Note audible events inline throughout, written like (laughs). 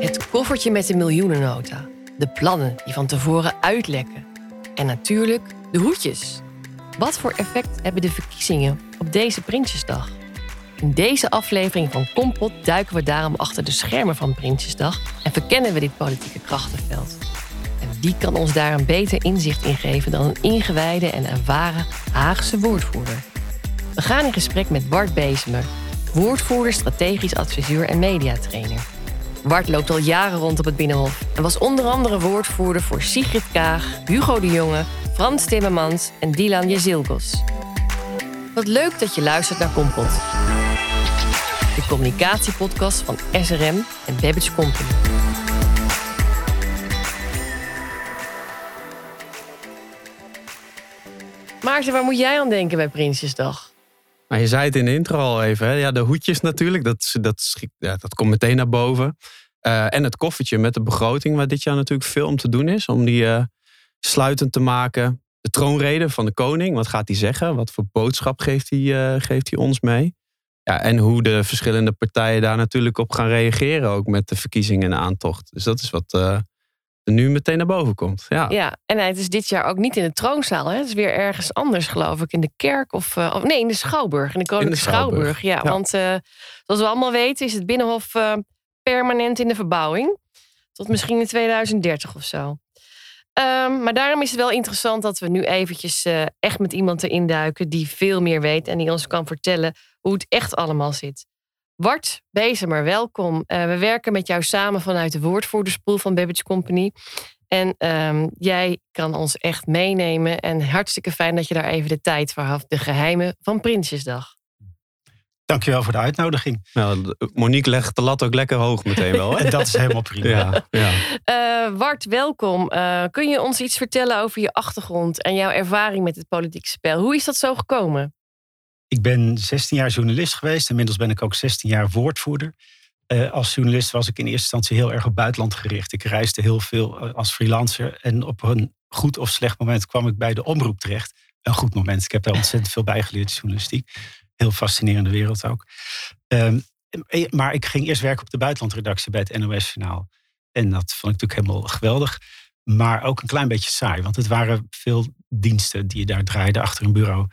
Het koffertje met de miljoenennota. De plannen die van tevoren uitlekken. En natuurlijk de hoedjes. Wat voor effect hebben de verkiezingen op deze Prinsjesdag? In deze aflevering van Kompot duiken we daarom achter de schermen van Prinsjesdag en verkennen we dit politieke krachtenveld. En wie kan ons daar een beter inzicht in geven dan een ingewijde en ervaren Haagse woordvoerder? We gaan in gesprek met Bart Bezemer, woordvoerder, strategisch adviseur en mediatrainer. Bart loopt al jaren rond op het Binnenhof en was onder andere woordvoerder voor Sigrid Kaag, Hugo de Jonge, Frans Timmermans en Dylan Jezilgos. Wat leuk dat je luistert naar Kompot. De communicatiepodcast van SRM en Babbage Company. Maarten, waar moet jij aan denken bij Prinsjesdag? Maar je zei het in de intro al even. Hè? Ja, de hoedjes natuurlijk, dat, dat, dat komt meteen naar boven. Uh, en het koffertje met de begroting, waar dit jaar natuurlijk veel om te doen is. Om die uh, sluitend te maken. De troonrede van de koning, wat gaat hij zeggen? Wat voor boodschap geeft hij, uh, geeft hij ons mee? Ja, en hoe de verschillende partijen daar natuurlijk op gaan reageren. Ook met de verkiezingen en aantocht. Dus dat is wat nu meteen naar boven komt. Ja, ja en het is dit jaar ook niet in de troonzaal. Hè? Het is weer ergens anders, geloof ik. In de kerk of, of nee, in de Schouwburg. In de Koninklijke Schouwburg. Schouwburg. Ja, ja. want zoals we allemaal weten is het Binnenhof permanent in de verbouwing. Tot misschien in 2030 of zo. Um, maar daarom is het wel interessant dat we nu eventjes echt met iemand erin duiken die veel meer weet en die ons kan vertellen hoe het echt allemaal zit. Wart Bezemer, welkom. Uh, we werken met jou samen vanuit de woordvoerderspool van Babbage Company. En um, jij kan ons echt meenemen. En hartstikke fijn dat je daar even de tijd voor had. De geheimen van Prinsjesdag. Dankjewel voor de uitnodiging. Nou, Monique legt de lat ook lekker hoog meteen wel. Hè? (laughs) dat is helemaal prima. Ja, ja. Uh, Wart, welkom. Uh, kun je ons iets vertellen over je achtergrond en jouw ervaring met het politieke spel? Hoe is dat zo gekomen? Ik ben 16 jaar journalist geweest. Inmiddels ben ik ook 16 jaar woordvoerder. Uh, als journalist was ik in eerste instantie heel erg op buitenland gericht. Ik reisde heel veel als freelancer. En op een goed of slecht moment kwam ik bij de omroep terecht. Een goed moment. Ik heb daar ontzettend veel bij geleerd, journalistiek heel fascinerende wereld ook. Um, maar ik ging eerst werken op de buitenlandredactie bij het NOS-journaal. En dat vond ik natuurlijk helemaal geweldig. Maar ook een klein beetje saai, want het waren veel diensten die je daar draaide achter een bureau.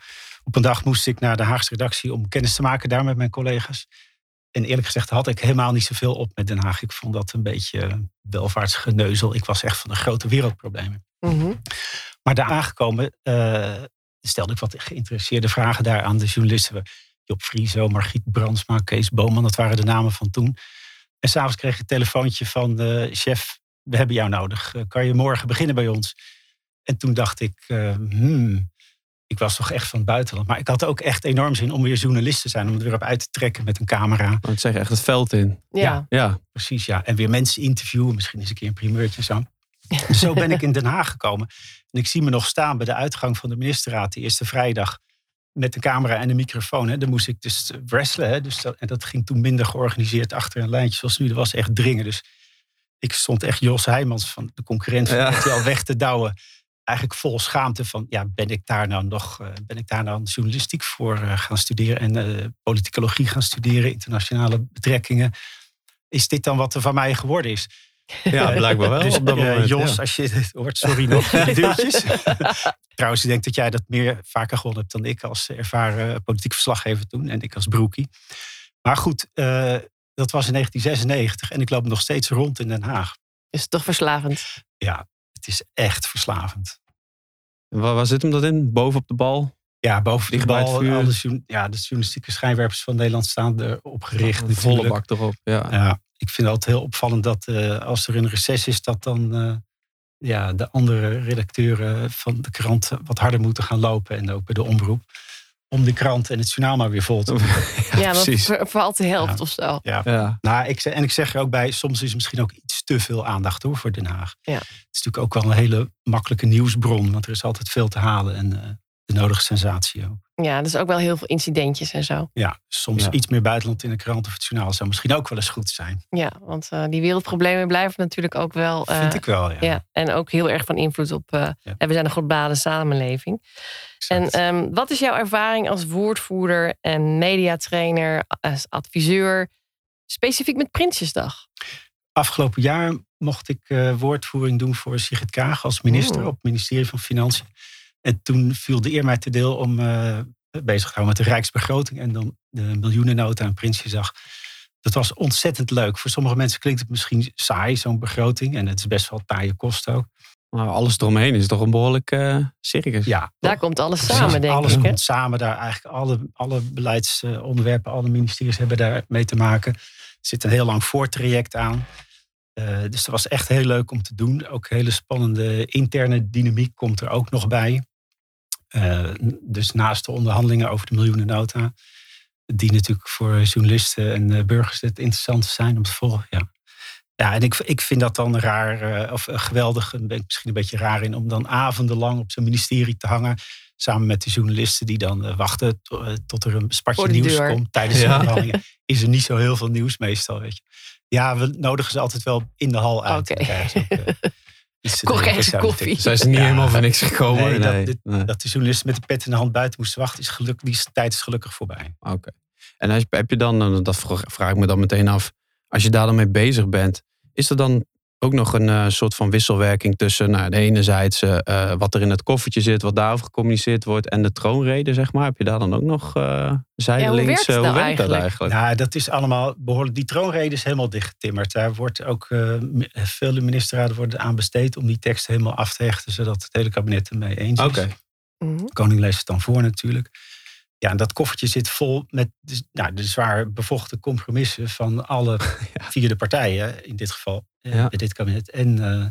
Op een dag moest ik naar de Haagse redactie om kennis te maken daar met mijn collega's. En eerlijk gezegd had ik helemaal niet zoveel op met Den Haag. Ik vond dat een beetje welvaartsgeneuzel. Ik was echt van de grote wereldproblemen. Mm -hmm. Maar daar aangekomen uh, stelde ik wat geïnteresseerde vragen daar aan de journalisten. Job Frieso, Margriet Brandsma, Kees Boman, dat waren de namen van toen. En s'avonds kreeg ik een telefoontje van de chef, we hebben jou nodig. Eh, kan je morgen beginnen bij ons? En toen dacht ik, uh, hmm, ik was toch echt van het buitenland. Maar ik had ook echt enorm zin om weer journalist te zijn. Om het weer op uit te trekken met een camera. Het zeg echt het veld in. Ja. ja. ja, precies. Ja. En weer mensen interviewen. Misschien eens een keer een primeurtje zo. (laughs) Zo ben ik in Den Haag gekomen. En ik zie me nog staan bij de uitgang van de ministerraad, de eerste vrijdag. Met de camera en de microfoon. Hè. Dan moest ik dus wrestelen. Hè. Dus dat, en dat ging toen minder georganiseerd achter een lijntje zoals nu. Dat was echt dringen. Dus ik stond echt Jos Heijmans van de concurrent van ja. al weg te douwen. Eigenlijk vol schaamte van, ja, ben ik daar nou nog, uh, ben ik daar nou journalistiek voor uh, gaan studeren en uh, politicologie gaan studeren, internationale betrekkingen. Is dit dan wat er van mij geworden is? Ja, (laughs) blijkbaar wel. Dus, op dat moment, Jos, ja. als je dit hoort, sorry nog (laughs) duwtjes. (laughs) Trouwens, ik denk dat jij dat meer vaker gewonnen hebt dan ik als ervaren politiek verslaggever toen. En ik als broekie. Maar goed, uh, dat was in 1996 en ik loop nog steeds rond in Den Haag. Is het toch verslavend? Ja, het is echt verslavend. Waar, waar zit hem dat in? Boven op de bal? Ja, boven de bal. vuur. Alle, ja, de journalistieke schijnwerpers van Nederland staan erop gericht. Een volle bak erop. Ja. Ja, ik vind het altijd heel opvallend dat uh, als er een reces is, dat dan uh, ja, de andere redacteuren van de krant wat harder moeten gaan lopen. En ook bij de omroep. Om de krant en het journaal maar weer vol te (laughs) doen. Ja, ja dan precies. ver- vervalt de helft Ja. of zo. Ja. Ja. Nou, ik zeg, en ik zeg er ook bij, soms is er misschien ook iets te veel aandacht hoor, voor Den Haag. Ja. Het is natuurlijk ook wel een hele makkelijke nieuwsbron, want er is altijd veel te halen en uh, de nodige sensatie ook. Ja, dus ook wel heel veel incidentjes en zo. Ja, soms Ja. iets meer buitenland in de krant of het journaal zou misschien ook wel eens goed zijn. Ja, want eh, die wereldproblemen blijven natuurlijk ook wel. eh, Vind ik wel, ja. ja. en ook heel erg van invloed op. eh, Ja. en we zijn een globale samenleving. En ehm, wat is jouw ervaring als woordvoerder en mediatrainer, als adviseur, specifiek met Prinsjesdag? Afgelopen jaar mocht ik uh, woordvoering doen voor Sigrid Kaag als minister Oh. op het ministerie van Financiën. En toen viel de eer mij te deel om uh, bezig te houden met de Rijksbegroting en dan de miljoenennota en Prinsjesdag. Dat was ontzettend leuk. Voor sommige mensen klinkt het misschien saai, zo'n begroting. En het is best wel taaie kost ook. Nou, alles eromheen is toch een behoorlijk uh, circus. Ja, daar komt alles samen, denk alles ik. Alles komt samen daar. Eigenlijk alle, alle beleidsonderwerpen, alle ministeries hebben daar mee te maken. Er zit een heel lang voortraject aan. Uh, dus dat was echt heel leuk om te doen. Ook hele spannende interne dynamiek komt er ook nog bij. Uh, dus naast de onderhandelingen over de miljoenennota, die natuurlijk voor journalisten en uh, burgers het interessant zijn om te volgen. Ja, ja en ik, ik vind dat dan raar, uh, of geweldig, ben ik misschien een beetje raar in, om dan avondenlang op zijn ministerie te hangen. Samen met de journalisten die dan uh, wachten tot er een spatje nieuws deur. komt tijdens de onderhandelingen. Is er niet zo heel veel nieuws meestal, weet je. Ja, we nodigen ze altijd wel in de hal uit. Okay. (laughs) Correcte koffie. Zijn ze niet ja. helemaal van niks gekomen? Nee, nee, dat, nee. dat, de journalisten met de pet in de hand buiten moesten wachten, is geluk, die tijd is gelukkig voorbij. Oké. Okay. En als, heb je dan, dat vraag ik me dan meteen af, als je daar dan mee bezig bent, is er dan ook nog een uh, soort van wisselwerking tussen nou, de enerzijds uh, wat er in het koffertje zit, wat daarover gecommuniceerd wordt, en de troonrede, zeg maar. Heb je daar dan ook nog uh, zijdelings? Ja, hoe werkt, hoe nou werkt dat eigenlijk? Ja, dat is allemaal behoorlijk. Die troonrede is helemaal dichtgetimmerd. Daar wordt ook veel ministerraden worden aan besteed om die tekst helemaal af te hechten, zodat het hele kabinet ermee eens is. Okay. De koning leest het dan voor natuurlijk. Ja, en dat koffertje zit vol met de, nou, de zwaar bevochten compromissen van alle (laughs) ja. vierde partijen, in dit geval, ja. bij dit kabinet. En uh,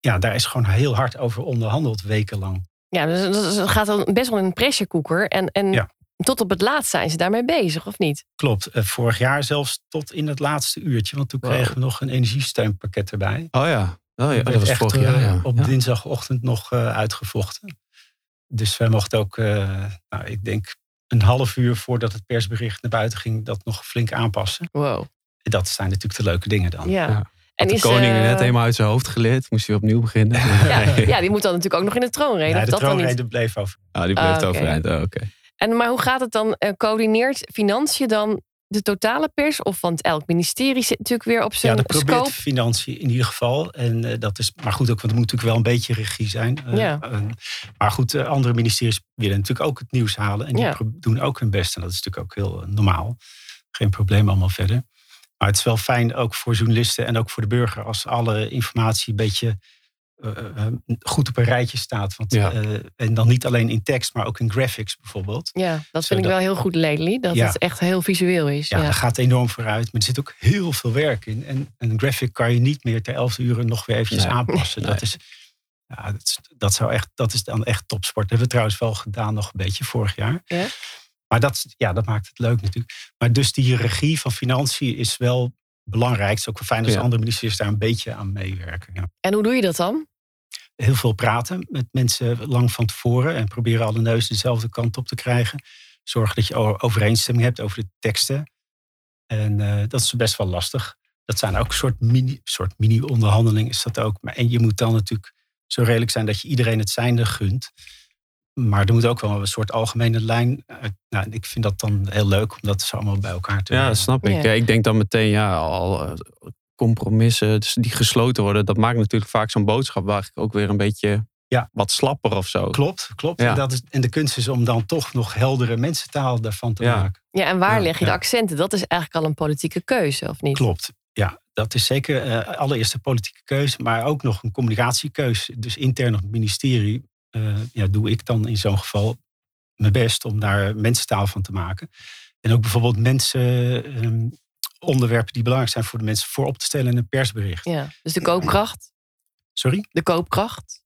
ja, daar is gewoon heel hard over onderhandeld, wekenlang. Ja, dus het gaat dan best wel in een pressure cooker. En, en ja. tot op het laatst zijn ze daarmee bezig, of niet? Klopt. Uh, vorig jaar zelfs tot in het laatste uurtje, want toen wow. kregen we nog een energiesteunpakket erbij. Oh ja, oh, ja. dat was echt, vorig jaar. Ja. op ja. dinsdagochtend nog uh, uitgevochten. Dus wij mochten ook, nou, ik denk een half uur voordat het persbericht naar buiten ging, dat nog flink aanpassen. Wow. Dat zijn natuurlijk de leuke dingen dan. Ja. Ja. En de is, koning uh, net helemaal uit zijn hoofd geleerd, moest hij opnieuw beginnen. (laughs) Ja, ja, die moet dan natuurlijk ook nog in de troonrede. Ja, de dat dan niet? troonrede bleef over. Ah, die bleef Ah, overeind. Oh, oké. En, maar hoe gaat het dan? Uh, coördineert financiën dan de totale pers? Of want elk ministerie zit natuurlijk weer op Ja, zijn dat probeert scope. financiën in ieder geval. En uh, dat is, maar goed, ook, want er moet natuurlijk wel een beetje regie zijn. Uh, Ja. maar goed, andere ministeries willen natuurlijk ook het nieuws halen. En die Ja. doen ook hun best. En dat is natuurlijk ook heel normaal. Geen probleem allemaal verder. Maar het is wel fijn ook voor journalisten en ook voor de burger... als alle informatie een beetje uh, uh, goed op een rijtje staat. Want, Ja. uh, en dan niet alleen in tekst, maar ook in graphics bijvoorbeeld. Ja, dat vind ik wel heel goed, Lately. Dat Ja. het echt heel visueel is. Ja, Ja, daar gaat enorm vooruit. Maar er zit ook heel veel werk in. En een graphic kan je niet meer ter elfde uren nog weer eventjes Nee. aanpassen. Nee. Dat, is, ja, dat, is, dat, zou echt, dat is dan echt topsport. Dat hebben we trouwens wel gedaan nog een beetje vorig jaar. Ja. Maar dat, ja, dat maakt het leuk natuurlijk. Maar dus die regie van financiën is wel belangrijk. Het is ook wel fijn als Ja. andere ministers daar een beetje aan meewerken. Ja. En hoe doe je dat dan? Heel veel praten met mensen lang van tevoren. En proberen alle neus dezelfde kant op te krijgen. Zorg dat je overeenstemming hebt over de teksten. En eh, dat is best wel lastig. Dat zijn ook een soort mini, soort mini-onderhandeling is dat ook. Maar, en je moet dan natuurlijk zo redelijk zijn dat je iedereen het zijnde gunt. Maar er moet ook wel een soort algemene lijn. uit- Nou, ik vind dat dan heel leuk om dat zo allemaal bij elkaar te Ja, snap ik. Ja. Ja, ik denk dan meteen, ja, al eh, compromissen dus die gesloten worden, dat maakt natuurlijk vaak zo'n boodschap waar ik ook weer een beetje Ja. wat slapper of zo. Klopt, klopt. Ja. En, dat is, en de kunst is om dan toch nog heldere mensentaal daarvan te Ja. maken. Ja, en waar Ja, leg je de accenten? Dat is eigenlijk al een politieke keuze, of niet? Klopt. Ja, dat is zeker eh allereerst een politieke keuze, maar ook nog een communicatiekeuze. Dus intern op het ministerie eh, ja, doe ik dan in zo'n geval mijn best om daar mensentaal van te maken. En ook bijvoorbeeld mensen, ehm, onderwerpen die belangrijk zijn voor de mensen, voor op te stellen in een persbericht. Ja, dus de koopkracht. Sorry? De koopkracht.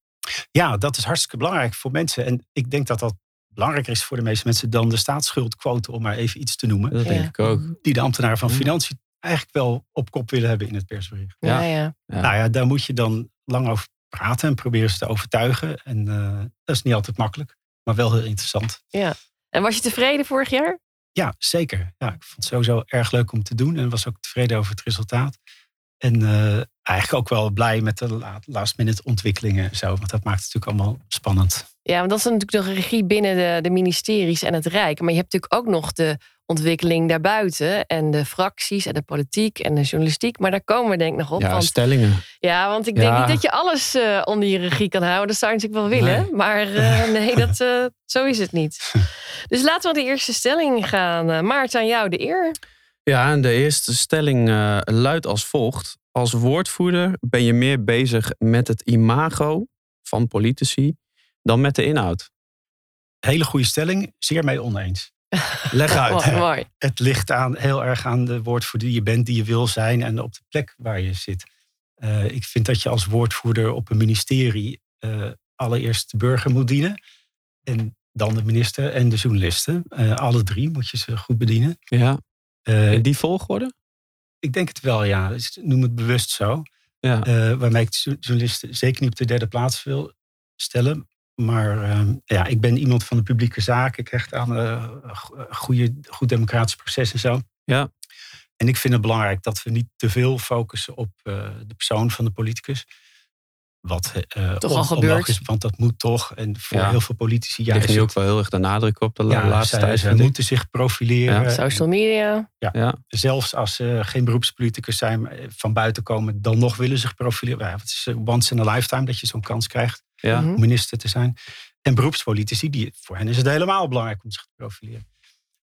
Ja, dat is hartstikke belangrijk voor mensen. En ik denk dat dat belangrijker is voor de meeste mensen dan de staatsschuldquote, om maar even iets te noemen. Dat denk Ja. ik ook. Die de ambtenaar van Ja. Financiën eigenlijk wel op kop willen hebben in het persbericht. Ja, Ja. ja. Ja. Nou ja, daar moet je dan lang over praten en proberen ze te overtuigen. En eh, dat is niet altijd makkelijk, maar wel heel interessant. En was je tevreden vorig jaar? Ja, zeker. Ja, ik vond het sowieso erg leuk om te doen en was ook tevreden over het resultaat. En eh, eigenlijk ook wel blij met de la- last minute ontwikkelingen en zo, want dat maakt het natuurlijk allemaal spannend. Ja, want dat is natuurlijk de regie binnen de, de ministeries en het Rijk. Maar je hebt natuurlijk ook nog de ontwikkeling daarbuiten. En de fracties en de politiek en de journalistiek. Maar daar komen we denk ik nog op. Ja, want, stellingen. ja, want ik denk Ja. niet dat je alles eh, onder je regie kan houden. Dat zou je natuurlijk wel willen. Nee. Maar eh, (laughs) nee, dat, eh, zo is het niet. Dus laten we de eerste stelling gaan. Uh, Maarten, aan jou de eer. Ja, en de eerste stelling eh, luidt als volgt. Als woordvoerder ben je meer bezig met het imago van politici dan met de inhoud. Hele goede stelling, zeer mee oneens. Leg (laughs) uit. Oh, mooi. Het ligt aan, heel erg aan de woordvoerder die je bent, die je wil zijn en op de plek waar je zit. Eh, ik vind dat je als woordvoerder op een ministerie eh, allereerst de burger moet dienen. En dan de minister en de journalisten. Eh, alle drie moet je ze goed bedienen. Ja, Eh, in die volgorde? ik denk het wel, ja. Dus Noem het bewust zo. Ja. Eh, waarmee ik de journalisten zeker niet op de derde plaats wil stellen. Maar eh, ja, ik ben iemand van de publieke zaak. Ik hecht aan eh, go- goede, goed democratisch proces en zo. Ja. En ik vind het belangrijk dat we niet te veel focussen op eh, de persoon van de politicus. Wat eh, Toch al onlogisch is, want dat moet toch. En voor Ja. heel veel politici Ligt juist nu ook wel heel erg de nadruk op de la- ja, laatste tijd. ik. moeten zich profileren. Ja. Social media. Ja. zelfs als ze geen beroepspoliticus zijn, maar van buiten komen, dan nog willen zich profileren. Ja, het is eh, once in a lifetime dat je zo'n kans krijgt Ja. Mhm. om minister te zijn. En beroepspolitici, die, voor hen is het helemaal belangrijk om zich te profileren.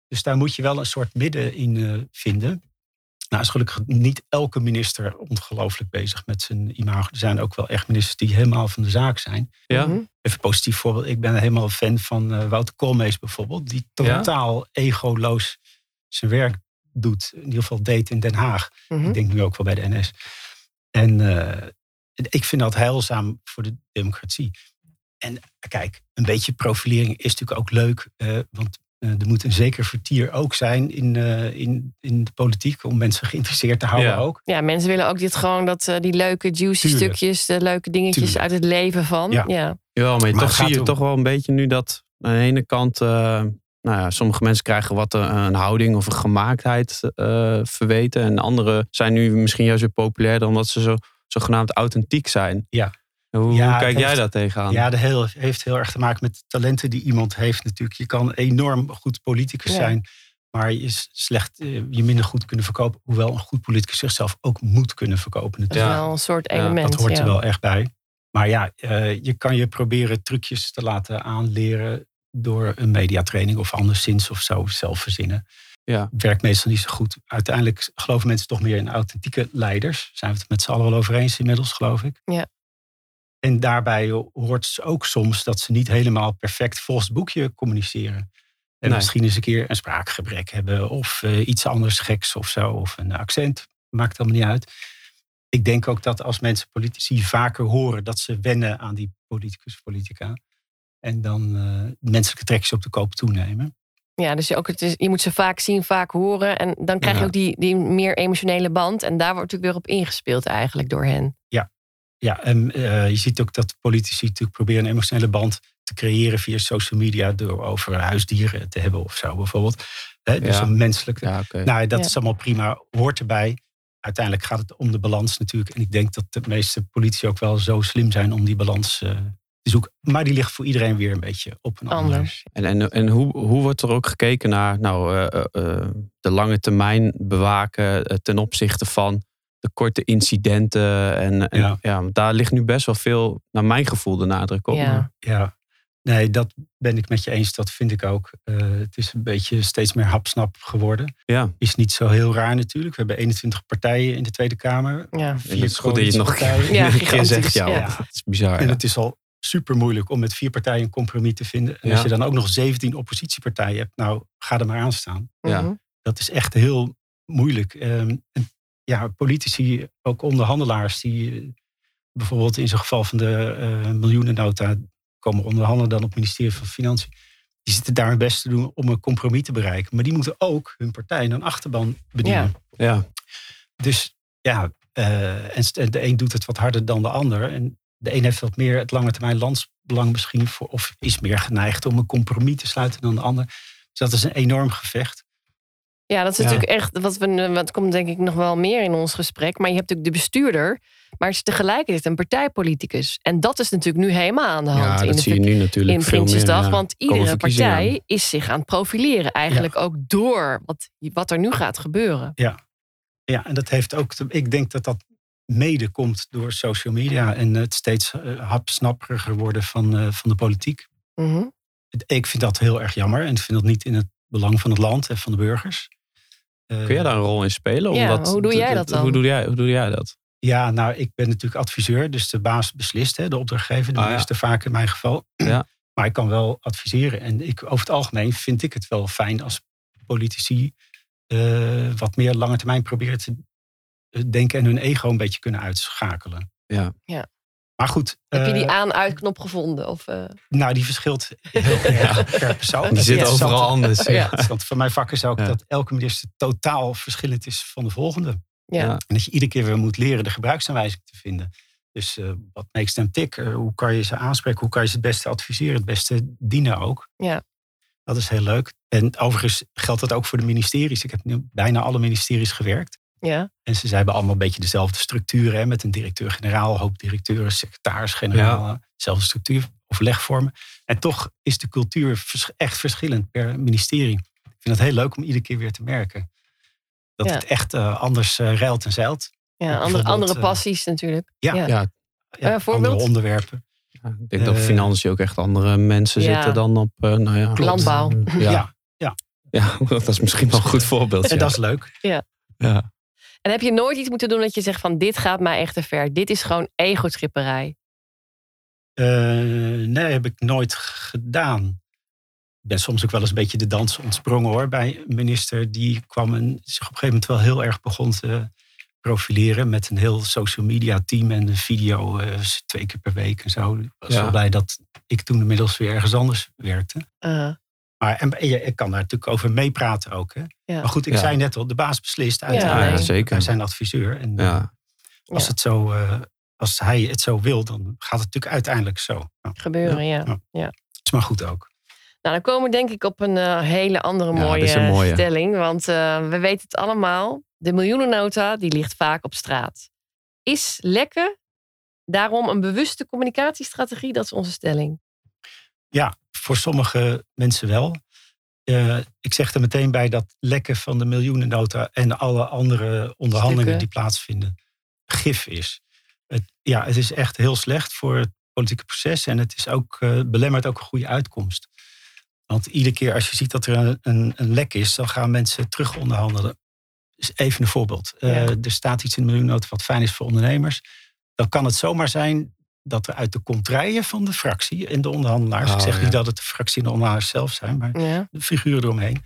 Dus daar moet je wel een soort midden in eh, vinden. Nou is gelukkig niet elke minister ongelooflijk bezig met zijn imago. Er zijn ook wel echt ministers die helemaal van de zaak zijn. Ja. Mhm. Even een positief voorbeeld. Ik ben helemaal fan van eh, Wouter Koolmees bijvoorbeeld. Die Ja. totaal egoloos zijn werk doet. In ieder geval deed in Den Haag. Mhm. Ik denk nu ook wel bij de NS. En eh, ik vind dat heilzaam voor de democratie. En kijk, een beetje profilering is natuurlijk ook leuk. eh, want er moet een zeker vertier ook zijn in, eh, in, in de politiek. Om mensen geïnteresseerd te houden Ja. ook. Ja, mensen willen ook dit gewoon dat eh, die leuke juicy Tuurlijk. stukjes, de leuke dingetjes Tuurlijk. uit het leven van. Ja. Ja. Jawel, maar, Maar toch zie je om- toch wel een beetje nu dat aan de ene kant... eh, nou ja, sommige mensen krijgen wat een, een houding of een gemaaktheid eh, verweten. En anderen zijn nu misschien juist weer populairder omdat ze zo, zogenaamd authentiek zijn. Ja. Hoe, Ja, hoe het kijk jij heeft- daar tegenaan? Ja, dat heel, heeft heel erg te maken met de talenten die iemand heeft natuurlijk. Je kan enorm goed politicus Ja. zijn. Maar je is slecht, eh, je minder goed kunnen verkopen. Hoewel een goed politicus zichzelf ook moet kunnen verkopen Dat is natuurlijk. wel een soort Ja, element. Dat hoort ja. er wel echt bij. Maar ja, eh, je kan je proberen trucjes te laten aanleren door een mediatraining of anderszins of zo zelf verzinnen. Ja. Werkt meestal niet zo goed. Uiteindelijk geloven mensen toch meer in authentieke leiders. Zijn we het met z'n allen wel over eens inmiddels, geloof ik. Ja. En daarbij hoort ze ook soms dat ze niet helemaal perfect volgens het boekje communiceren. En Nee. misschien eens een keer een spraakgebrek hebben of eh, iets anders geks of zo. Of een accent. Maakt allemaal niet uit. Ik denk ook dat als mensen politici vaker horen dat ze wennen aan die politicus, politica. En dan eh, menselijke trekjes op de koop toenemen. Ja, dus je, ook, het is, je moet ze vaak zien, vaak horen. En dan krijg je Ja. ook die, die meer emotionele band. En daar wordt natuurlijk weer op ingespeeld eigenlijk door hen. Ja, en eh, je ziet ook dat politici natuurlijk proberen een emotionele band te creëren via social media door over huisdieren te hebben of zo bijvoorbeeld. Hè, dus Ja. een menselijk. Ja. Nou, dat Ja. is allemaal prima, hoort erbij. Uiteindelijk gaat het om de balans natuurlijk. En ik denk dat de meeste politici ook wel zo slim zijn om die balans eh, te zoeken. Maar die ligt voor iedereen weer een beetje op een andere Anders. En, en, en hoe, hoe wordt er ook gekeken naar nou, eh, de lange termijn bewaken ten opzichte van de korte incidenten? En, en Ja. daar ligt nu best wel veel, naar mijn gevoel, de nadruk op. Ja. Ja, nee, dat ben ik met je eens. Dat vind ik ook. Eh, het is een beetje steeds meer hapsnap geworden. Ja. Is niet zo heel raar natuurlijk. We hebben 21 partijen in de Tweede Kamer. Ja. Het is goed dat je het nog. Ja, een keer zegt. Ja, Het is bizar. En ja. het is al super moeilijk om met vier partijen een compromis te vinden. En Ja. als je dan ook nog 17 oppositiepartijen hebt, nou ga er maar aan staan. Ja. Mhm. Dat is echt heel moeilijk. Ehm, en ja, politici, ook onderhandelaars, die eh, bijvoorbeeld in zo'n geval van de eh, miljoenennota komen onderhandelen dan op het ministerie van Financiën. Die zitten daar hun best te doen om een compromis te bereiken. Maar die moeten ook hun partij en hun achterban bedienen. ja. Dus ja, eh, en de een doet het wat harder dan de ander. En de een heeft wat meer het lange termijn landsbelang misschien. Voor, of is meer geneigd om een compromis te sluiten dan de ander. Dus dat is een enorm gevecht. Ja, dat is Ja. natuurlijk echt, wat we, wat komt denk ik nog wel meer in ons gesprek. Maar je hebt natuurlijk de bestuurder, maar het is tegelijkertijd een partijpoliticus. En dat is natuurlijk nu helemaal aan de hand Ja, in dat de zie je nu natuurlijk in veel meer. Prinsjesdag. ja. Want iedere partij is zich aan het profileren. Eigenlijk ook door wat, wat er nu gaat gebeuren. Ja, en dat heeft ook. te- Ik denk dat dat mede komt door social media en het steeds eh, hapsnapperiger worden van, eh, van de politiek. Mhm. Ik vind dat heel erg jammer en ik vind dat niet in het belang van het land en van de burgers. Eh, Kun jij daar een rol in spelen? Om Ja, dat, hoe doe jij dat dan? Hoe doe jij, hoe doe jij dat? Ja, nou, ik ben natuurlijk adviseur, dus de baas beslist, hè, de opdrachtgever, de Ah, ja. minister vaak in mijn geval. Ja. (clears throat) Maar ik kan wel adviseren. En ik, over het algemeen vind ik het wel fijn als politici eh, wat meer lange termijn proberen te eh, denken en hun ego een beetje kunnen uitschakelen. Ja. Ja. Maar goed. Heb je eh, die aan-uitknop gevonden? Of, eh, Nou, die verschilt heel erg (laughs) per persoon. Die zit overal anders. Ja. Ja, want van mijn vak is ook Ja. dat elke minister totaal verschillend is van de volgende. ja. En dat je iedere keer weer moet leren de gebruiksaanwijzing te vinden. Dus eh, wat makes them tick? Eh, hoe kan je ze aanspreken? Hoe kan je ze het beste adviseren? Het beste dienen ook. Ja. Dat is heel leuk. En overigens geldt dat ook voor de ministeries. Ik heb nu bijna alle ministeries gewerkt. Ja. En ze hebben allemaal een beetje dezelfde structuren. Hè, met een directeur-generaal, hoop directeuren, secretaris-generaal. Dezelfde structuur, overlegvormen. En toch is de cultuur vers- echt verschillend per ministerie. Ik vind het heel leuk om iedere keer weer te merken. Dat Ja. het echt eh, anders ruilt en zeilt. ja andere, andere eh, passies natuurlijk. Ja. Ja. Ja, Ja, Eh, andere onderwerpen. Ja, ik denk dat op financiën ook echt andere mensen Ja. zitten dan op eh, nou ja, Landbouw. Ja. Ja. Ja. Ja. (laughs) dat is misschien wel een goed voorbeeld. En Ja. dat is leuk. Ja. En heb je nooit iets moeten doen dat je zegt van dit gaat mij echt te ver. Dit is gewoon egotripperij. Eh, nee, heb ik nooit gedaan. Ik ben soms ook wel eens een beetje de dans ontsprongen hoor. Bij een minister die kwam en zich op een gegeven moment wel heel erg begon te profileren. Met een heel social media team en een video eh, twee keer per week en zo. Ik was Ja. wel blij dat ik toen inmiddels weer ergens anders werkte. Uh, Maar en, en je- ik kan daar natuurlijk over meepraten ook. Hè? Ja. Maar goed, ik Ja. zei net al, de baas beslist Ja, uiteindelijk. Ja, zeker. Wij zijn adviseur. En eh, Ja. als, Ja. het zo, eh, als hij het zo wil, dan gaat het natuurlijk uiteindelijk zo. Ja, gebeuren, ja. Ja. is maar goed ook. Nou, dan komen we denk ik op een eh, hele andere mooie, een stelling. Want eh, we weten het allemaal. De miljoenennota die ligt vaak op straat. Is lekken daarom een bewuste communicatiestrategie? Dat is onze stelling. Ja, voor sommige mensen wel. Eh, ik zeg er meteen bij dat lekken van de miljoenennota en alle andere onderhandelingen Stukken. die plaatsvinden gif is. Het, ja, het is echt heel slecht voor het politieke proces en het is ook, eh, belemmert ook een goede uitkomst. Want iedere keer als je ziet dat er een, een, een lek is, dan gaan mensen terug onderhandelen. Dus even een voorbeeld. Eh, Ja. er staat iets in de miljoenennota wat fijn is voor ondernemers. Dan kan het zomaar zijn dat er uit de contraien van de fractie en de onderhandelaars, Oh, ik zeg ja. niet dat het de fractie en de onderhandelaars zelf zijn, maar Ja. de figuren eromheen,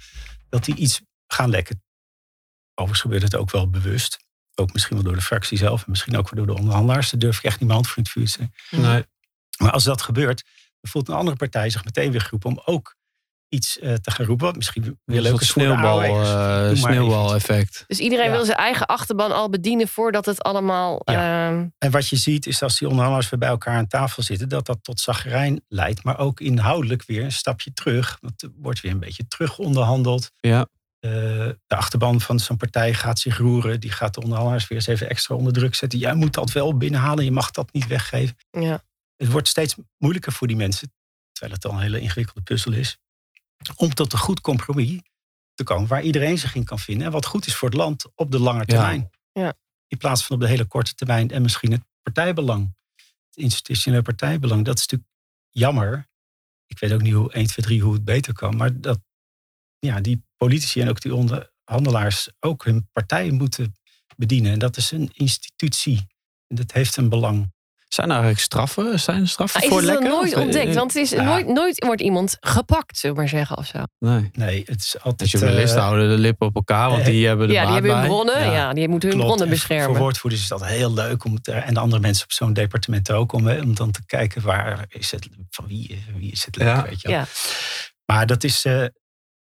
dat die iets gaan lekken. Overigens gebeurt het ook wel bewust. Ook misschien wel door de fractie zelf en misschien ook wel door de onderhandelaars. Daar durf ik echt niet mijn hand voor in het vuur te. Nee. Maar als dat gebeurt, dan voelt een andere partij zich meteen weer geroepen om ook iets eh, te gaan roepen. Misschien weer Weer leuk leuk is voor de sneeuwbal, AOW'ers. eh, sneeuwbal-effect. Dus iedereen Ja. wil zijn eigen achterban al bedienen voordat het allemaal. ehm, En wat je ziet is als die onderhandelaars weer bij elkaar aan tafel zitten, dat dat tot zagrijn leidt. Maar ook inhoudelijk weer een stapje terug. Want er wordt weer een beetje terug onderhandeld. Ja. Eh, de achterban van zo'n partij gaat zich roeren. Die gaat de onderhandelaars weer eens even extra onder druk zetten. Jij moet dat wel binnenhalen, je mag dat niet weggeven. ja. Het wordt steeds moeilijker voor die mensen, terwijl het al een hele ingewikkelde puzzel is, om tot een goed compromis te komen waar iedereen zich in kan vinden. En wat goed is voor het land op de lange termijn. Ja. In plaats van op de hele korte termijn en misschien het partijbelang. Het institutionele partijbelang. Dat is natuurlijk jammer. Ik weet ook niet hoe 1, 2, 3 hoe het beter kan. Maar dat ja, die politici en ook die onderhandelaars ook hun partij moeten bedienen. En dat is een institutie. En dat heeft een belang. Zijn er eigenlijk straffen? Zijn er straffen is voor het dan lekken? nooit Of- ontdekt? Want het is Ja. nooit, nooit wordt iemand gepakt, zullen we maar zeggen of zo. Nee. Nee, het is altijd... De journalisten eh, houden de lippen op elkaar, want die hebben de ja, die hebben hun bij. bronnen. Ja. die moeten hun Klopt. bronnen En beschermen. Voor woordvoerders is dat heel leuk om het, en de andere mensen op zo'n departement ook om, om dan te kijken waar is het van wie, wie is het leuk, Ja. weet je wel. Ja. Maar dat is eh,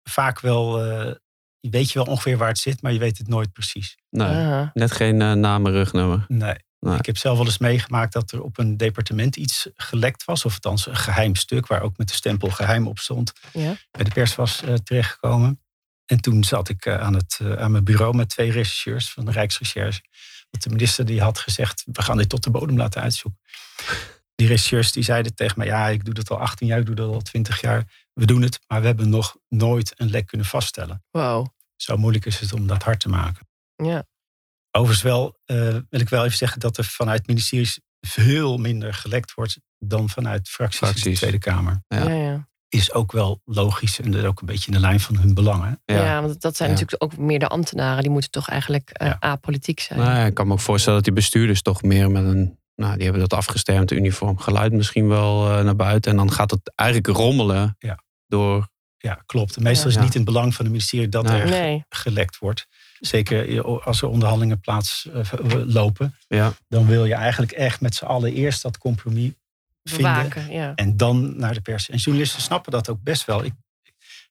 vaak wel, eh, je weet je wel ongeveer waar het zit, maar je weet het nooit precies. Nee, net geen eh, naam en rugnummer. Nee. Nee. Ik heb zelf wel eens meegemaakt dat er op een departement iets gelekt was, of althans een geheim stuk waar ook met de stempel geheim op stond, Ja. bij de pers was eh, terechtgekomen. En toen zat ik aan, het, aan mijn bureau met twee rechercheurs van de Rijksrecherche. Want de minister die had gezegd, we gaan dit tot de bodem laten uitzoeken. Die rechercheurs die zeiden tegen mij, ja, ik doe dat al 18 jaar, ik doe dat al 20 jaar. We doen het, maar we hebben nog nooit een lek kunnen vaststellen. Wow. Zo moeilijk is het om dat hard te maken. Ja. Overigens wel, uh, wil ik wel even zeggen dat er vanuit ministeries veel minder gelekt wordt dan vanuit fracties, fracties. in de Tweede Kamer. Ja. Ja, ja. Is ook wel logisch en dat is ook een beetje in de lijn van hun belangen. Ja, want dat zijn natuurlijk ook meer de ambtenaren. Die moeten toch eigenlijk uh, apolitiek zijn. Nou, ik kan me ook voorstellen dat die bestuurders toch meer met een... Nou, die hebben dat afgestemd, uniform geluid misschien wel uh, naar buiten. En dan gaat het eigenlijk rommelen door... Ja, klopt. Meestal is het niet in het belang van het ministerie dat er nee. gelekt wordt. Zeker als er onderhandelingen plaatslopen. ja. Dan wil je eigenlijk echt met z'n allen eerst dat compromis Bewaken, vinden. ja. En dan naar de pers. En journalisten snappen dat ook best wel. Ik,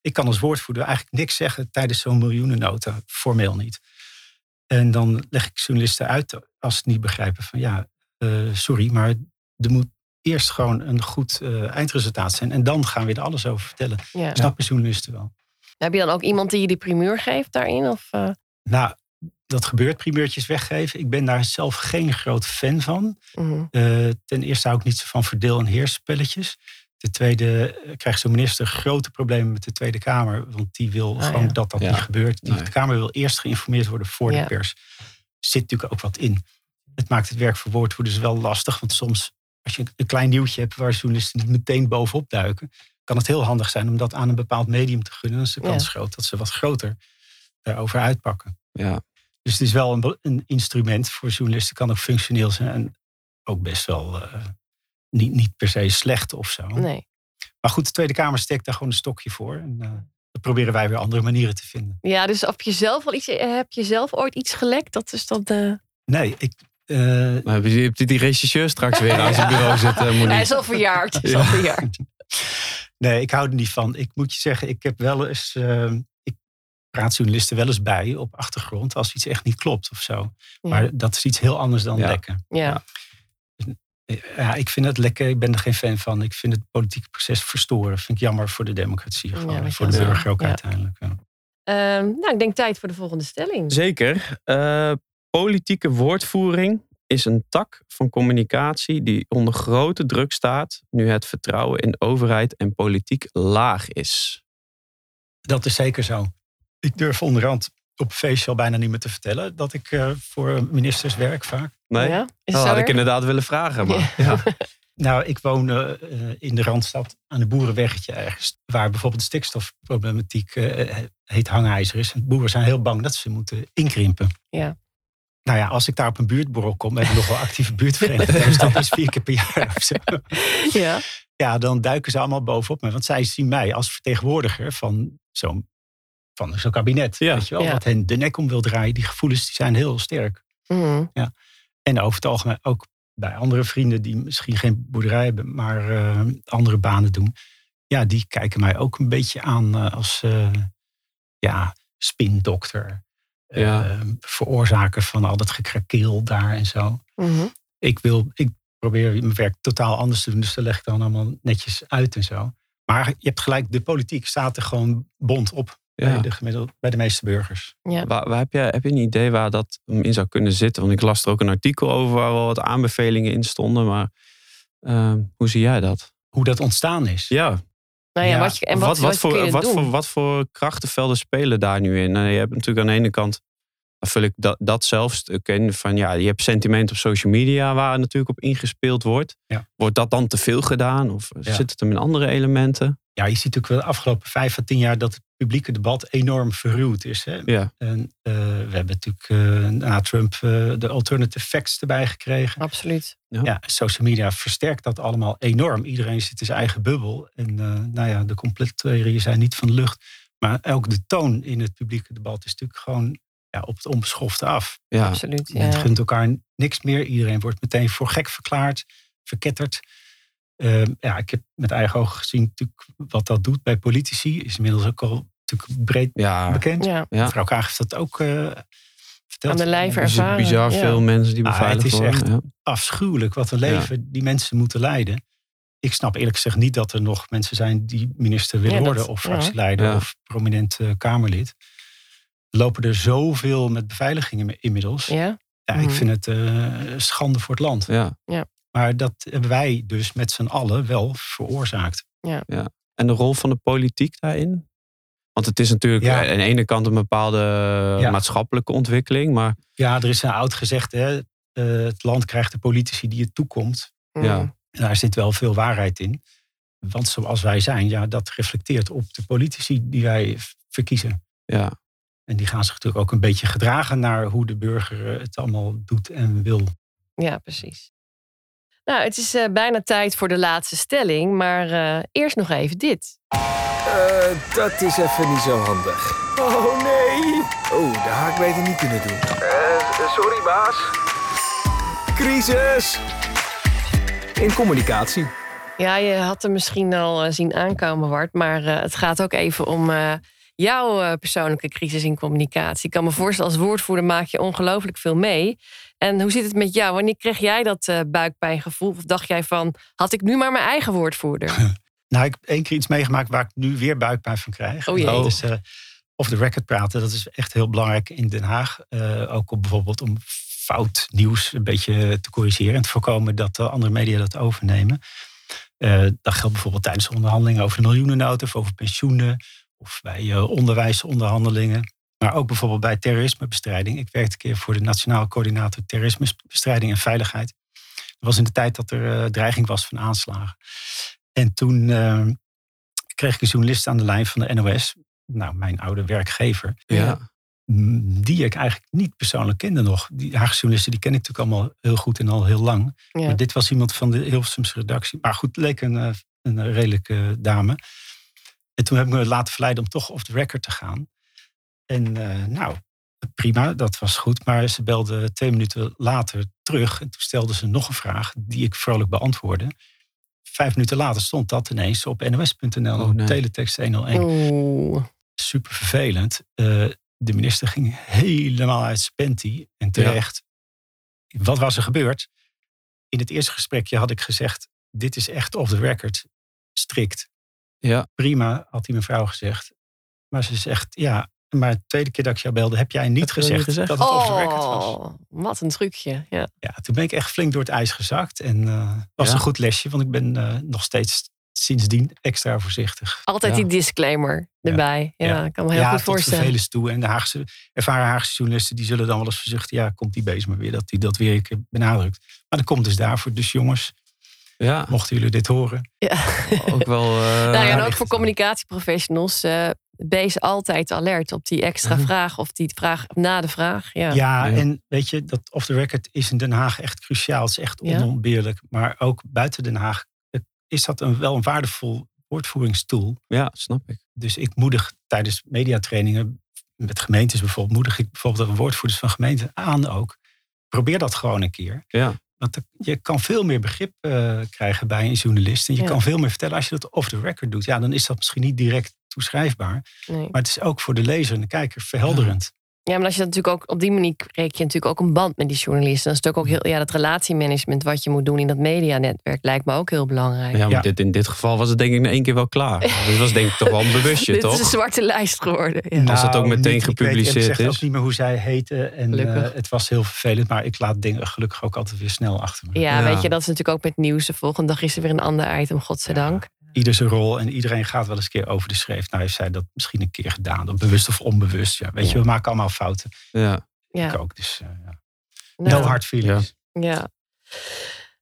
ik kan als woordvoerder eigenlijk niks zeggen tijdens zo'n miljoenennota. Formeel niet. En dan leg ik journalisten uit als ze het niet begrijpen. Van ja, uh, sorry, maar er moet eerst gewoon een goed uh, eindresultaat zijn. En dan gaan we er alles over vertellen. Ja. Snappen journalisten wel. Heb je dan ook iemand die je die primeur geeft daarin? Of, uh... Nou, dat gebeurt, primeurtjes weggeven. Ik ben daar zelf geen groot fan van. Mhm. Uh, ten eerste hou ik niet zo van verdeel- en heersspelletjes. Ten tweede uh, krijgt zo'n minister grote problemen met de Tweede Kamer. Want die wil Ah, gewoon ja. dat dat Ja. niet gebeurt. Die, Nee. De Kamer wil eerst geïnformeerd worden voor Ja. de pers. Zit natuurlijk ook wat in. Het maakt het werk voor woordvoerders wel lastig. Want soms, als je een klein nieuwtje hebt waar journalisten niet meteen bovenop duiken, kan het heel handig zijn om dat aan een bepaald medium te gunnen. Dan is de Ja. kans groot dat ze wat groter daarover uitpakken. Ja. Dus het is wel een, een instrument voor journalisten, kan ook functioneel zijn en ook best wel eh, niet, niet per se slecht of zo. Nee. Maar goed, de Tweede Kamer steekt daar gewoon een stokje voor. En uh, dan proberen wij weer andere manieren te vinden. Ja, dus heb je zelf, al iets, heb je zelf ooit iets gelekt? Dat is dan de... Nee, ik. Uh, Maar heb je hebt die regisseur straks weer aan zijn bureau zitten, Monique? Hij is al verjaard. Is al verjaard. nee, ik hou er niet van. Ik moet je zeggen, ik heb wel eens. Uh, ik praat journalisten wel eens bij op achtergrond als iets echt niet klopt of zo. Ja. Maar dat is iets heel anders dan Ja. lekken. Ja. Ja, ik vind het lekker. Ik ben er geen fan van. Ik vind het politieke proces verstoren. Vind ik jammer voor de democratie. Gewoon. Ja, voor de burger ook Ja. uiteindelijk. Ja. Ehm, nou, ik denk tijd voor de volgende stelling. Zeker. Eh, politieke woordvoering is een tak van communicatie die onder grote druk staat nu het vertrouwen in overheid en politiek laag is. Dat is zeker zo. Ik durf onderhand op feestje al bijna niet meer te vertellen dat ik eh, voor ministers werk vaak. Nee? Ja? Dat zo had ik inderdaad willen vragen. Maar, ja. (laughs) Nou, ik woon eh, in de Randstad aan een boerenweggetje ergens. Waar bijvoorbeeld de stikstofproblematiek eh, heet hangijzer is. En boeren zijn heel bang dat ze moeten inkrimpen. Ja. Nou ja, als ik daar op een buurtborrel kom, we hebben nog wel actieve buurtvereniging. Dus dat is vier keer per jaar of zo. Ja. Ja, dan duiken ze allemaal bovenop me. Want zij zien mij als vertegenwoordiger van zo'n van zo'n kabinet. Ja. Weet je wel, Ja. wat hen de nek om wil draaien. Die gevoelens die zijn heel sterk. Mhm. En over het algemeen ook bij andere vrienden die misschien geen boerderij hebben, maar eh, andere banen doen. Ja, die kijken mij ook een beetje aan eh, als eh, ja, spindokter. Ja. veroorzaker van al dat gekrakeel daar en zo. Mhm. Ik, wil, ik probeer mijn werk totaal anders te doen, dus dat leg ik dan allemaal netjes uit en zo. Maar je hebt gelijk, de politiek staat er gewoon bond op bij, Ja. de gemiddelde, bij de meeste burgers. Ja. Waar, waar heb, je, heb je een idee waar dat in zou kunnen zitten? Want ik las er ook een artikel over waar wel wat aanbevelingen in stonden. Maar ehm, hoe zie jij dat? Hoe dat ontstaan is. Ja, Nou ja, Ja, wat, je, en wat, wat, voor, wat, doen? voor, wat voor krachtenvelden spelen daar nu in? Nou, je hebt natuurlijk aan de ene kant, dan vul ik dat, dat zelfstuk in, van ja, je hebt sentiment op social media waar natuurlijk op ingespeeld wordt. Ja. Wordt dat dan te veel gedaan? Of Ja. zit het hem in andere elementen? Ja, je ziet ook wel de afgelopen vijf à tien jaar dat het publieke debat enorm verruwd is. Hè? Ja, En eh, we hebben natuurlijk eh, na Trump eh, de alternative facts erbij gekregen. Absoluut. Ja, social media versterkt dat allemaal enorm. Iedereen zit in zijn eigen bubbel. En eh, nou ja, de complottheorieën zijn niet van de lucht. Maar ook de toon in het publieke debat is natuurlijk gewoon ja, op het onbeschofte af. ja. Absoluut. Men Ja. gunt elkaar niks meer. Iedereen wordt meteen voor gek verklaard, verketterd. Eh, ja, ik heb met eigen ogen gezien natuurlijk wat dat doet bij politici. Is inmiddels ook al natuurlijk breed ja. bekend. Ja. Ja. Mevrouw Kaag heeft dat ook eh, verteld. Aan de lijve ervaren. bizar ja. veel mensen die Ah, beveiligd het is worden. echt- ja. Afschuwelijk wat een leven die mensen moeten leiden. ik snap eerlijk gezegd niet dat er nog mensen zijn die minister willen Ja, dat- worden. Of ja. fractieleider Ja. of prominent eh, Kamerlid. Er lopen er zoveel met beveiligingen inmiddels. Ja, Ja? ik Mhm. vind het eh, schande voor het land. Ja. Maar dat hebben wij dus met z'n allen wel veroorzaakt. En de rol van de politiek daarin? Want het is natuurlijk Ja. aan de ene kant een bepaalde Ja. maatschappelijke ontwikkeling. Maar Ja, er is een oud gezegd, hè, eh, het land krijgt de politici die het toekomt. Ja. En daar zit wel veel waarheid in. Want zoals wij zijn, ja, dat reflecteert op de politici die wij verkiezen. ja, En die gaan zich natuurlijk ook een beetje gedragen naar hoe de burger eh, het allemaal doet en wil. Ja, precies. Nou, het is eh, bijna tijd voor de laatste stelling, maar eh, eerst nog even dit. Eh, dat is even niet zo handig. Oh nee. Oh, dat had ik beter niet kunnen doen. Eh, sorry baas. Crisis. In communicatie. Ja, je had hem misschien al zien aankomen, Wart, maar eh, het gaat ook even om eh, jouw eh, persoonlijke crisis in communicatie. Ik kan me voorstellen, als woordvoerder maak je ongelooflijk veel mee. En hoe zit het met jou? Wanneer kreeg jij dat eh, buikpijngevoel? Of dacht jij van, had ik nu maar mijn eigen woordvoerder? (laughs) Nou, ik heb één keer iets meegemaakt waar ik nu weer buikpijn van krijg. Oh jee. Dat is eh off the record praten. Dat is echt heel belangrijk in Den Haag. Eh, ook om bijvoorbeeld om fout nieuws een beetje te corrigeren. En te voorkomen dat de andere media dat overnemen. Dat geldt bijvoorbeeld tijdens onderhandelingen over de miljoenennota of over pensioenen. Of bij onderwijsonderhandelingen. Maar ook bijvoorbeeld bij terrorismebestrijding. Ik werkte een keer voor de Nationaal Coördinator Terrorismebestrijding en Veiligheid. Dat was in de tijd dat er eh, dreiging was van aanslagen. En toen eh, kreeg ik een journalist aan de lijn van de NOS. Nou, mijn oude werkgever. ja. Die ik eigenlijk niet persoonlijk kende nog. Die Haagse journalisten die ken ik natuurlijk allemaal heel goed en al heel lang. Ja. Maar dit was iemand van de Hilversumse redactie. Maar goed, leek een, eh, een redelijke dame. En toen heb ik me laten verleiden om toch off the record te gaan. En eh, nou, prima, dat was goed. Maar ze belde twee minuten later terug. En toen stelde ze nog een vraag die ik vrolijk beantwoordde. Vijf minuten later stond dat ineens op nos.nl. Oh, nee. Teletext 101 Oeh. super vervelend. Eh, de minister ging helemaal uit spanty en terecht. Wat was er gebeurd? In het eerste gesprekje had ik gezegd: Dit is echt off the record, strikt. Ja. Prima, had die mevrouw gezegd. Maar ze zegt: Ja, maar de tweede keer dat ik jou belde, heb jij niet Heb gezegd, niet gezegd? dat het off the record was. Oh, wat een trucje. Ja. Ja, toen ben ik echt flink door het ijs gezakt. En eh was Ja. een goed lesje, want ik ben eh, nog steeds sindsdien extra voorzichtig. Altijd Ja. die disclaimer erbij. Ja, Ja. ik kan me heel ja, goed tot voorstellen. vervelens toe. En de Haagse, ervaren Haagse journalisten die zullen dan wel eens verzuchten... ja, komt die bezig maar weer, dat hij dat weer een keer benadrukt. Maar dat komt dus daarvoor. Dus jongens, ja, mochten jullie dit horen... Ja. ook wel. (laughs) eh, Nou ja, en ook voor communicatieprofessionals, eh wees altijd alert op die extra Mhm. vraag of die vraag na de vraag. Ja. En weet je, dat off the record is in Den Haag echt cruciaal. Het is echt Ja. onontbeerlijk. Maar ook buiten Den Haag is dat een, wel een waardevol woordvoeringstool. ja, snap ik. Dus ik moedig tijdens mediatrainingen met gemeentes bijvoorbeeld... moedig ik bijvoorbeeld de woordvoerders van gemeenten aan ook. Probeer dat gewoon een keer. Ja, Want je kan veel meer begrip eh, krijgen bij een journalist. En je Ja. kan veel meer vertellen als je dat off the record doet. Ja, dan is dat misschien niet direct toeschrijfbaar. Nee. Maar het is ook voor de lezer en de kijker verhelderend. Ja, maar als je dat natuurlijk ook op die manier kreeg je natuurlijk ook een band met die journalisten. Dan is het ook, ook heel, ja, dat relatiemanagement wat je moet doen in dat medianetwerk lijkt me ook heel belangrijk. ja maar Ja. Dit, in dit geval was het denk ik in één keer wel klaar. (laughs) Dit was denk ik toch wel een bewustje, Dit is toch? een zwarte lijst geworden. Ja. Als het ook meteen niet. Ik weet gepubliceerd is. ook niet meer hoe zij heten. En eh, het was heel vervelend. Maar ik laat dingen gelukkig ook altijd weer snel achter me. Ja, Ja. weet je, dat is natuurlijk ook met nieuws. De volgende dag is er weer een ander item, godzijdank. Ieder zijn rol en iedereen gaat wel eens een keer over de schreef. Nou heeft zij dat misschien een keer gedaan. Bewust of onbewust. Ja, weet Ja. je, we maken allemaal fouten. Ja. Ja. Ik ook. Dus eh, ja. Nou, no hard feelings. Ja.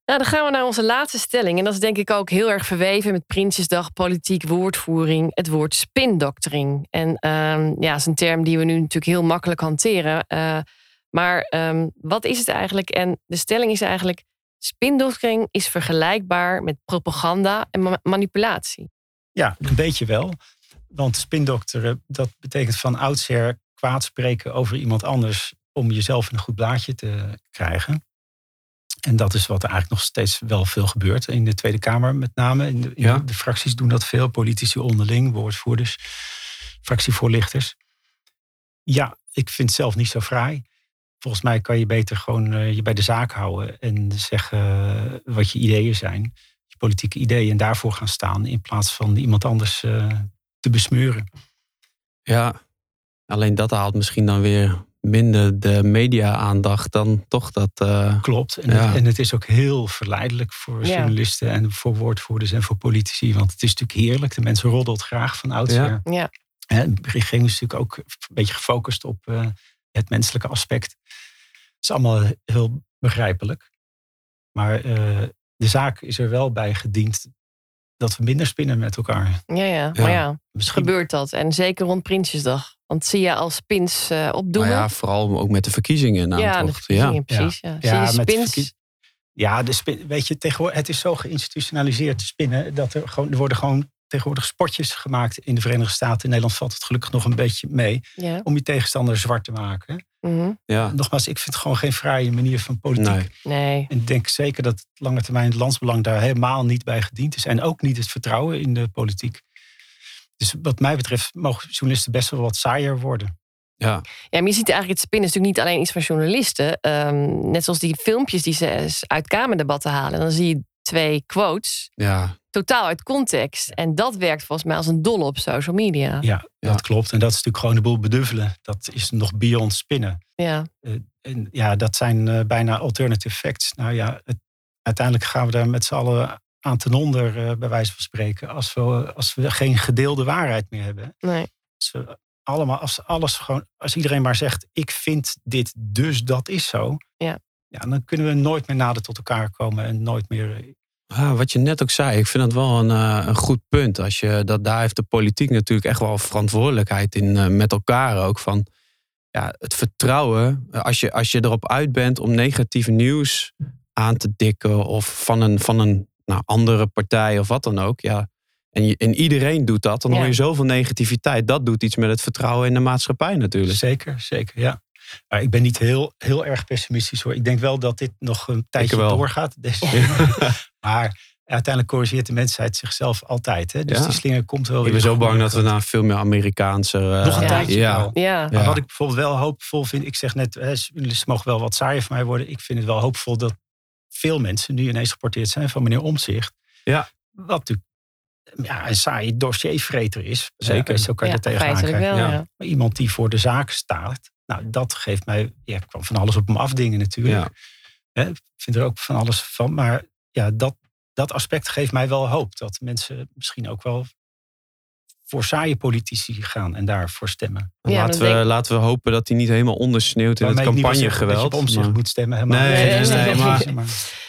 Nou, dan gaan we naar onze laatste stelling. En dat is denk ik ook heel erg verweven met Prinsjesdag, politiek, woordvoering, het woord spindoktering. En ehm, ja, dat is een term die we nu natuurlijk heel makkelijk hanteren. Eh, maar ehm, wat is het eigenlijk? En de stelling is eigenlijk: spindoktering is vergelijkbaar met propaganda en ma- manipulatie. Ja, een beetje wel. Want spindokteren, dat betekent van oudsher kwaad spreken over iemand anders om jezelf in een goed blaadje te krijgen. En dat is wat er eigenlijk nog steeds wel veel gebeurt in de Tweede Kamer met name. In de, in Ja. de fracties doen dat veel, politici onderling, woordvoerders, fractievoorlichters. Ja, ik vind het zelf niet zo fraai. Volgens mij kan je beter gewoon eh, je bij de zaak houden en zeggen eh, wat je ideeën zijn. Je politieke ideeën en daarvoor gaan staan. In plaats van iemand anders uh, te besmeuren. Ja, alleen dat haalt misschien dan weer minder de media-aandacht dan toch dat. Uh, Klopt. En, het, en, het, is ook heel verleidelijk voor journalisten en voor woordvoerders en voor politici. Want het is natuurlijk heerlijk. De mensen roddelt graag van oudsher. Ja. ja. En de regering is natuurlijk ook een beetje gefocust op uh, het menselijke aspect. Het is allemaal heel begrijpelijk. Maar uh, de zaak is er wel bij gediend dat we minder spinnen met elkaar. Ja, ja. maar ja, Misschien... gebeurt dat. En zeker rond Prinsjesdag. Want zie je als spins uh, opdoen? Nou ja, vooral ook met de verkiezingen. Nou, ja, de verkiezingen, ja. precies. Ja, ja. Zie je spins? Ja, de spin, weet je, tegenwoordig, het is zo geïnstitutionaliseerd te spinnen... dat er, gewoon, er worden gewoon tegenwoordig spotjes gemaakt in de Verenigde Staten. In Nederland valt het gelukkig nog een beetje mee. Om je tegenstander zwart te maken. Mhm. ja. Nogmaals, ik vind het gewoon geen vrije manier van politiek. Nee. nee. En ik denk zeker dat het lange termijn het landsbelang daar helemaal niet bij gediend is. En ook niet het vertrouwen in de politiek. Dus wat mij betreft mogen journalisten best wel wat saaier worden. Ja. ja, maar je ziet eigenlijk het spinnen is natuurlijk niet alleen iets van journalisten. Ehm, net zoals die filmpjes die ze uit Kamerdebatten halen. Dan zie je twee quotes. Ja. Totaal uit context. En dat werkt volgens mij als een dol op social media. Ja, dat klopt. En dat is natuurlijk gewoon de boel beduffelen. Dat is nog beyond spinnen. Ja. Uh, en ja, dat zijn uh, bijna alternative facts. Nou ja, het, uiteindelijk gaan we daar met z'n allen aan ten onder, uh, bij wijze van spreken, als we, als we geen gedeelde waarheid meer hebben. Nee. Als, we allemaal, als, alles gewoon, als iedereen maar zegt, ik vind dit, dus dat is zo. Ja. Ja, dan kunnen we nooit meer nader tot elkaar komen en nooit meer. Ah, wat je net ook zei, ik vind dat wel een, uh, een goed punt. Als je, dat, daar heeft de politiek natuurlijk echt wel verantwoordelijkheid in uh, met elkaar ook. Van ja, het vertrouwen, als je, als je erop uit bent om negatief nieuws aan te dikken of van een, van een nou, andere partij of wat dan ook. Ja. En, je, en iedereen doet dat. Dan hoor je zoveel negativiteit. Dat doet iets met het vertrouwen in de maatschappij natuurlijk. Zeker, zeker, ja. Maar ik ben niet heel, heel erg pessimistisch hoor. Ik denk wel dat dit nog een tijdje doorgaat. (laughs) (laughs) maar uiteindelijk corrigeert de mensheid zichzelf altijd. Hè? Dus die slinger komt wel weer. Ik ben zo bang dat we naar veel meer Amerikaanse. Uh, nog een tijdje ja. ja. Maar wat ik bijvoorbeeld wel hoopvol vind. Ik zeg net, jullie mogen wel wat saaier voor mij worden. Ik vind het wel hoopvol dat veel mensen nu ineens geporteerd zijn van meneer Omzicht. Ja. Wat natuurlijk ja, een saaie dossiervreter is. Zeker. Zo kan je ja, er tegenaan krijgen. Wel, ja. Maar iemand die voor de zaak staat. Nou, dat geeft mij... Ja, ik kwam van alles op hem afdingen natuurlijk. Ik vind er ook van alles van. Maar ja, dat, dat aspect geeft mij wel hoop. Dat mensen misschien ook wel voor saaie politici gaan en daarvoor stemmen. laten, we, laten we hopen dat hij niet helemaal ondersneeuwt in het campagnegeweld. Dat je op zich moet stemmen. Helemaal. Nee, nee, nee, maar,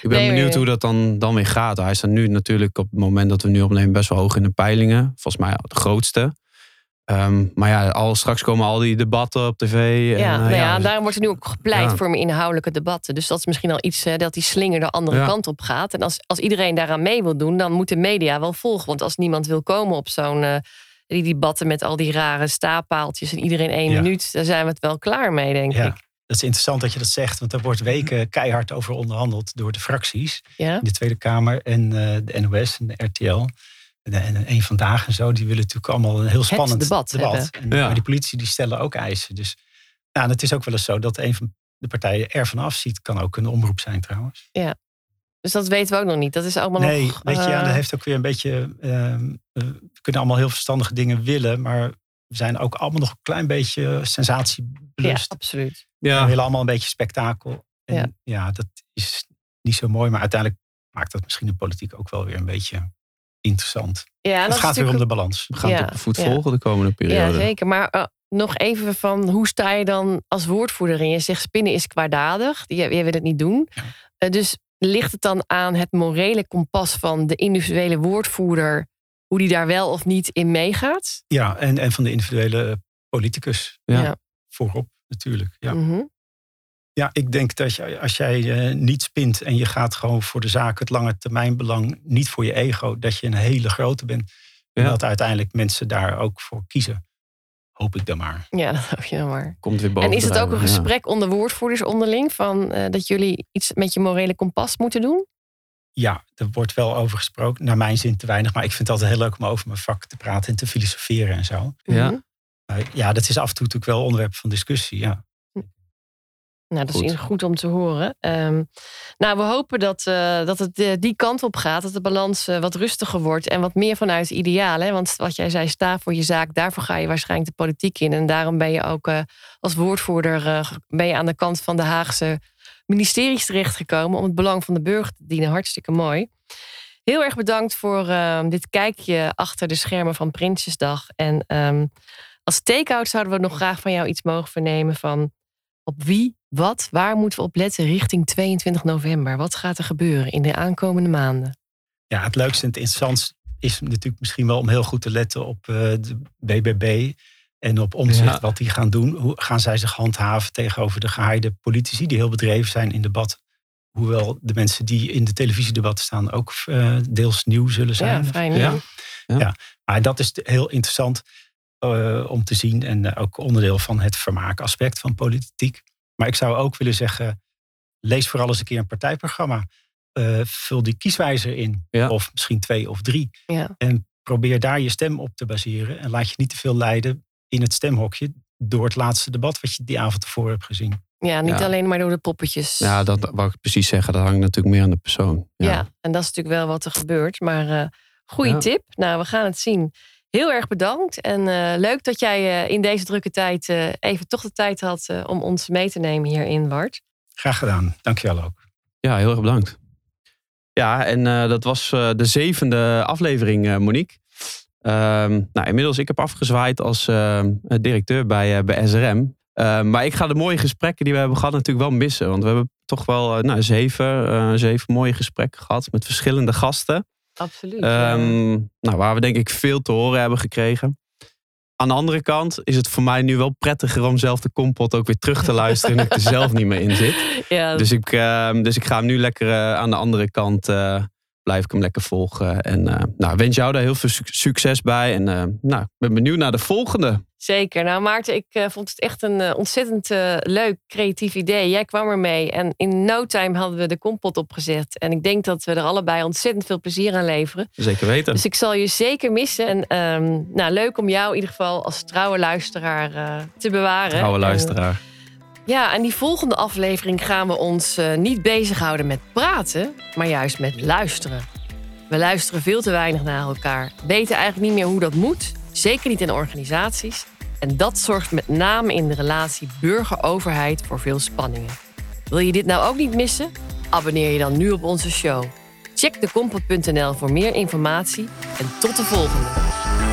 ik ben benieuwd hoe dat dan, dan weer gaat. Hij staat nu natuurlijk op het moment dat we nu opnemen best wel hoog in de peilingen. Volgens mij de grootste. Um, maar ja, al, straks komen al die debatten op tv. En, ja, nou ja, daarom wordt er nu ook gepleit voor meer inhoudelijke debatten. Dus dat is misschien al iets dat die slinger de andere kant op gaat. En als, als iedereen daaraan mee wil doen, dan moet de media wel volgen. Want als niemand wil komen op zo'n uh, die debatten met al die rare stapaaltjes en iedereen één minuut, daar zijn we het wel klaar mee, denk ik. Dat is interessant dat je dat zegt, want er wordt weken keihard over onderhandeld door de fracties in de Tweede Kamer en uh, de NOS en de RTL. En, een vandaag en zo, die willen natuurlijk allemaal een heel spannend debat. debat. En, Maar die politie die stellen ook eisen. Dus nou, het is ook wel eens zo dat een van de partijen er vanaf ziet. Kan ook een omroep zijn trouwens. Ja. Dus dat weten we ook nog niet. Dat is allemaal nee, nog... weet je, ja, dat heeft ook weer een beetje... Uh, we kunnen allemaal heel verstandige dingen willen, maar we zijn ook allemaal nog een klein beetje sensatiebelust. Ja, absoluut. Ja. We willen allemaal een beetje spektakel. En ja. ja, dat is niet zo mooi, maar uiteindelijk maakt dat misschien de politiek ook wel weer een beetje interessant. Ja, het gaat weer om de balans. We gaan het op voet volgen de komende periode. Ja, zeker. Maar uh, nog even van hoe sta je dan als woordvoerder in? Je zegt spinnen is kwaadaardig. Jij, jij wil het niet doen. Uh, dus ligt het dan aan het morele kompas van de individuele woordvoerder... hoe die daar wel of niet in meegaat? Ja, en, en van de individuele politicus. Ja. Voorop natuurlijk. Ja. Mm -hmm. Ja, ik denk dat je, als jij uh, niet spint en je gaat gewoon voor de zaak, het lange termijnbelang, niet voor je ego, dat je een hele grote bent. En dat uiteindelijk mensen daar ook voor kiezen. Hoop ik dan maar. Ja, (laughs) dat hoop je dan maar. Komt weer boven en is het ook een gesprek onder woordvoerders onderling van uh, dat jullie iets met je morele kompas moeten doen? Ja, er wordt wel over gesproken. Naar mijn zin te weinig, maar ik vind het altijd heel leuk om over mijn vak te praten en te filosoferen en zo. Ja. ja, dat is af en toe natuurlijk wel onderwerp van discussie. Ja. Nou, dat Goed. is goed om te horen. Ehm, nou, we hopen dat, eh, dat het eh, die kant op gaat. Dat de balans eh, wat rustiger wordt en wat meer vanuit idealen. Want wat jij zei, sta voor je zaak. Daarvoor ga je waarschijnlijk de politiek in. En daarom ben je ook als woordvoerder ben je aan de kant van de Haagse ministeries terechtgekomen. Om het belang van de burger te dienen. Hartstikke mooi. Heel erg bedankt voor eh, dit kijkje achter de schermen van Prinsjesdag. En ehm, als take-out zouden we nog graag van jou iets mogen vernemen van op wie, wat, waar moeten we op letten richting 22 november? Wat gaat er gebeuren in de aankomende maanden? Ja, het leukste en het interessantste is natuurlijk misschien wel om heel goed te letten op eh, de BBB en op omzicht Ja. wat die gaan doen. Hoe gaan zij zich handhaven tegenover de gehaaide politici die heel bedreven zijn in debat? Hoewel de mensen die in de televisiedebatten staan ook eh, deels nieuw zullen zijn. Ja, fijn. Ja. Ja. Maar dat is heel interessant eh, om te zien. En ook onderdeel van het vermaakaspect van politiek. Maar ik zou ook willen zeggen, lees vooral eens een keer een partijprogramma. Eh, vul die kieswijzer in. Ja. Of misschien twee of drie. Ja. En probeer daar je stem op te baseren. En laat je niet te veel leiden in het stemhokje. Door het laatste debat wat je die avond ervoor hebt gezien. Ja, niet Ja. alleen maar door de poppetjes. Ja, dat wou ik precies zeggen. Dat hangt natuurlijk meer aan de persoon. Ja, en dat is natuurlijk wel wat er gebeurt. Maar eh goede Ja. tip. Nou, we gaan het zien. Heel erg bedankt. En eh, leuk dat jij eh, in deze drukke tijd eh, even toch de tijd had eh, om ons mee te nemen hierin, Bart. Graag gedaan. Dankjewel ook. Ja, heel erg bedankt. Ja, en eh, dat was eh, de zevende aflevering, eh, Monique. Ehm, nou, inmiddels, ik heb afgezwaaid als eh, directeur bij, eh, bij SRM. Ehm, maar ik ga de mooie gesprekken die we hebben gehad natuurlijk wel missen. Want we hebben toch wel eh, nou, zeven, eh, zeven mooie gesprekken gehad met verschillende gasten. Absoluut. Ehm, nou, waar we denk ik veel te horen hebben gekregen. Aan de andere kant is het voor mij nu wel prettiger om zelf de kompot ook weer terug te luisteren. nu ik er zelf niet meer in zit. (laughs) ja, Dus ik, ehm, dus ik ga hem nu lekker eh, aan de andere kant. eh, blijf ik hem lekker volgen. En eh, nou, wens jou daar heel veel suc- succes bij. En eh, nou, ik ben benieuwd naar de volgende. Zeker. Nou, Maarten, ik eh, vond het echt een ontzettend leuk, creatief idee. Jij kwam ermee en in no time hadden we de kompot opgezet. En ik denk dat we er allebei ontzettend veel plezier aan leveren. Zeker weten. Dus ik zal je zeker missen. En ehm, nou, leuk om jou in ieder geval als trouwe luisteraar te bewaren. Trouwe En, luisteraar. Ja, en die volgende aflevering gaan we ons eh, niet bezighouden met praten, maar juist met luisteren. We luisteren veel te weinig naar elkaar, weten eigenlijk niet meer hoe dat moet, zeker niet in organisaties. En dat zorgt met name in de relatie burger-overheid voor veel spanningen. Wil je dit nou ook niet missen? Abonneer je dan nu op onze show. Check dekompot.nl voor meer informatie en tot de volgende.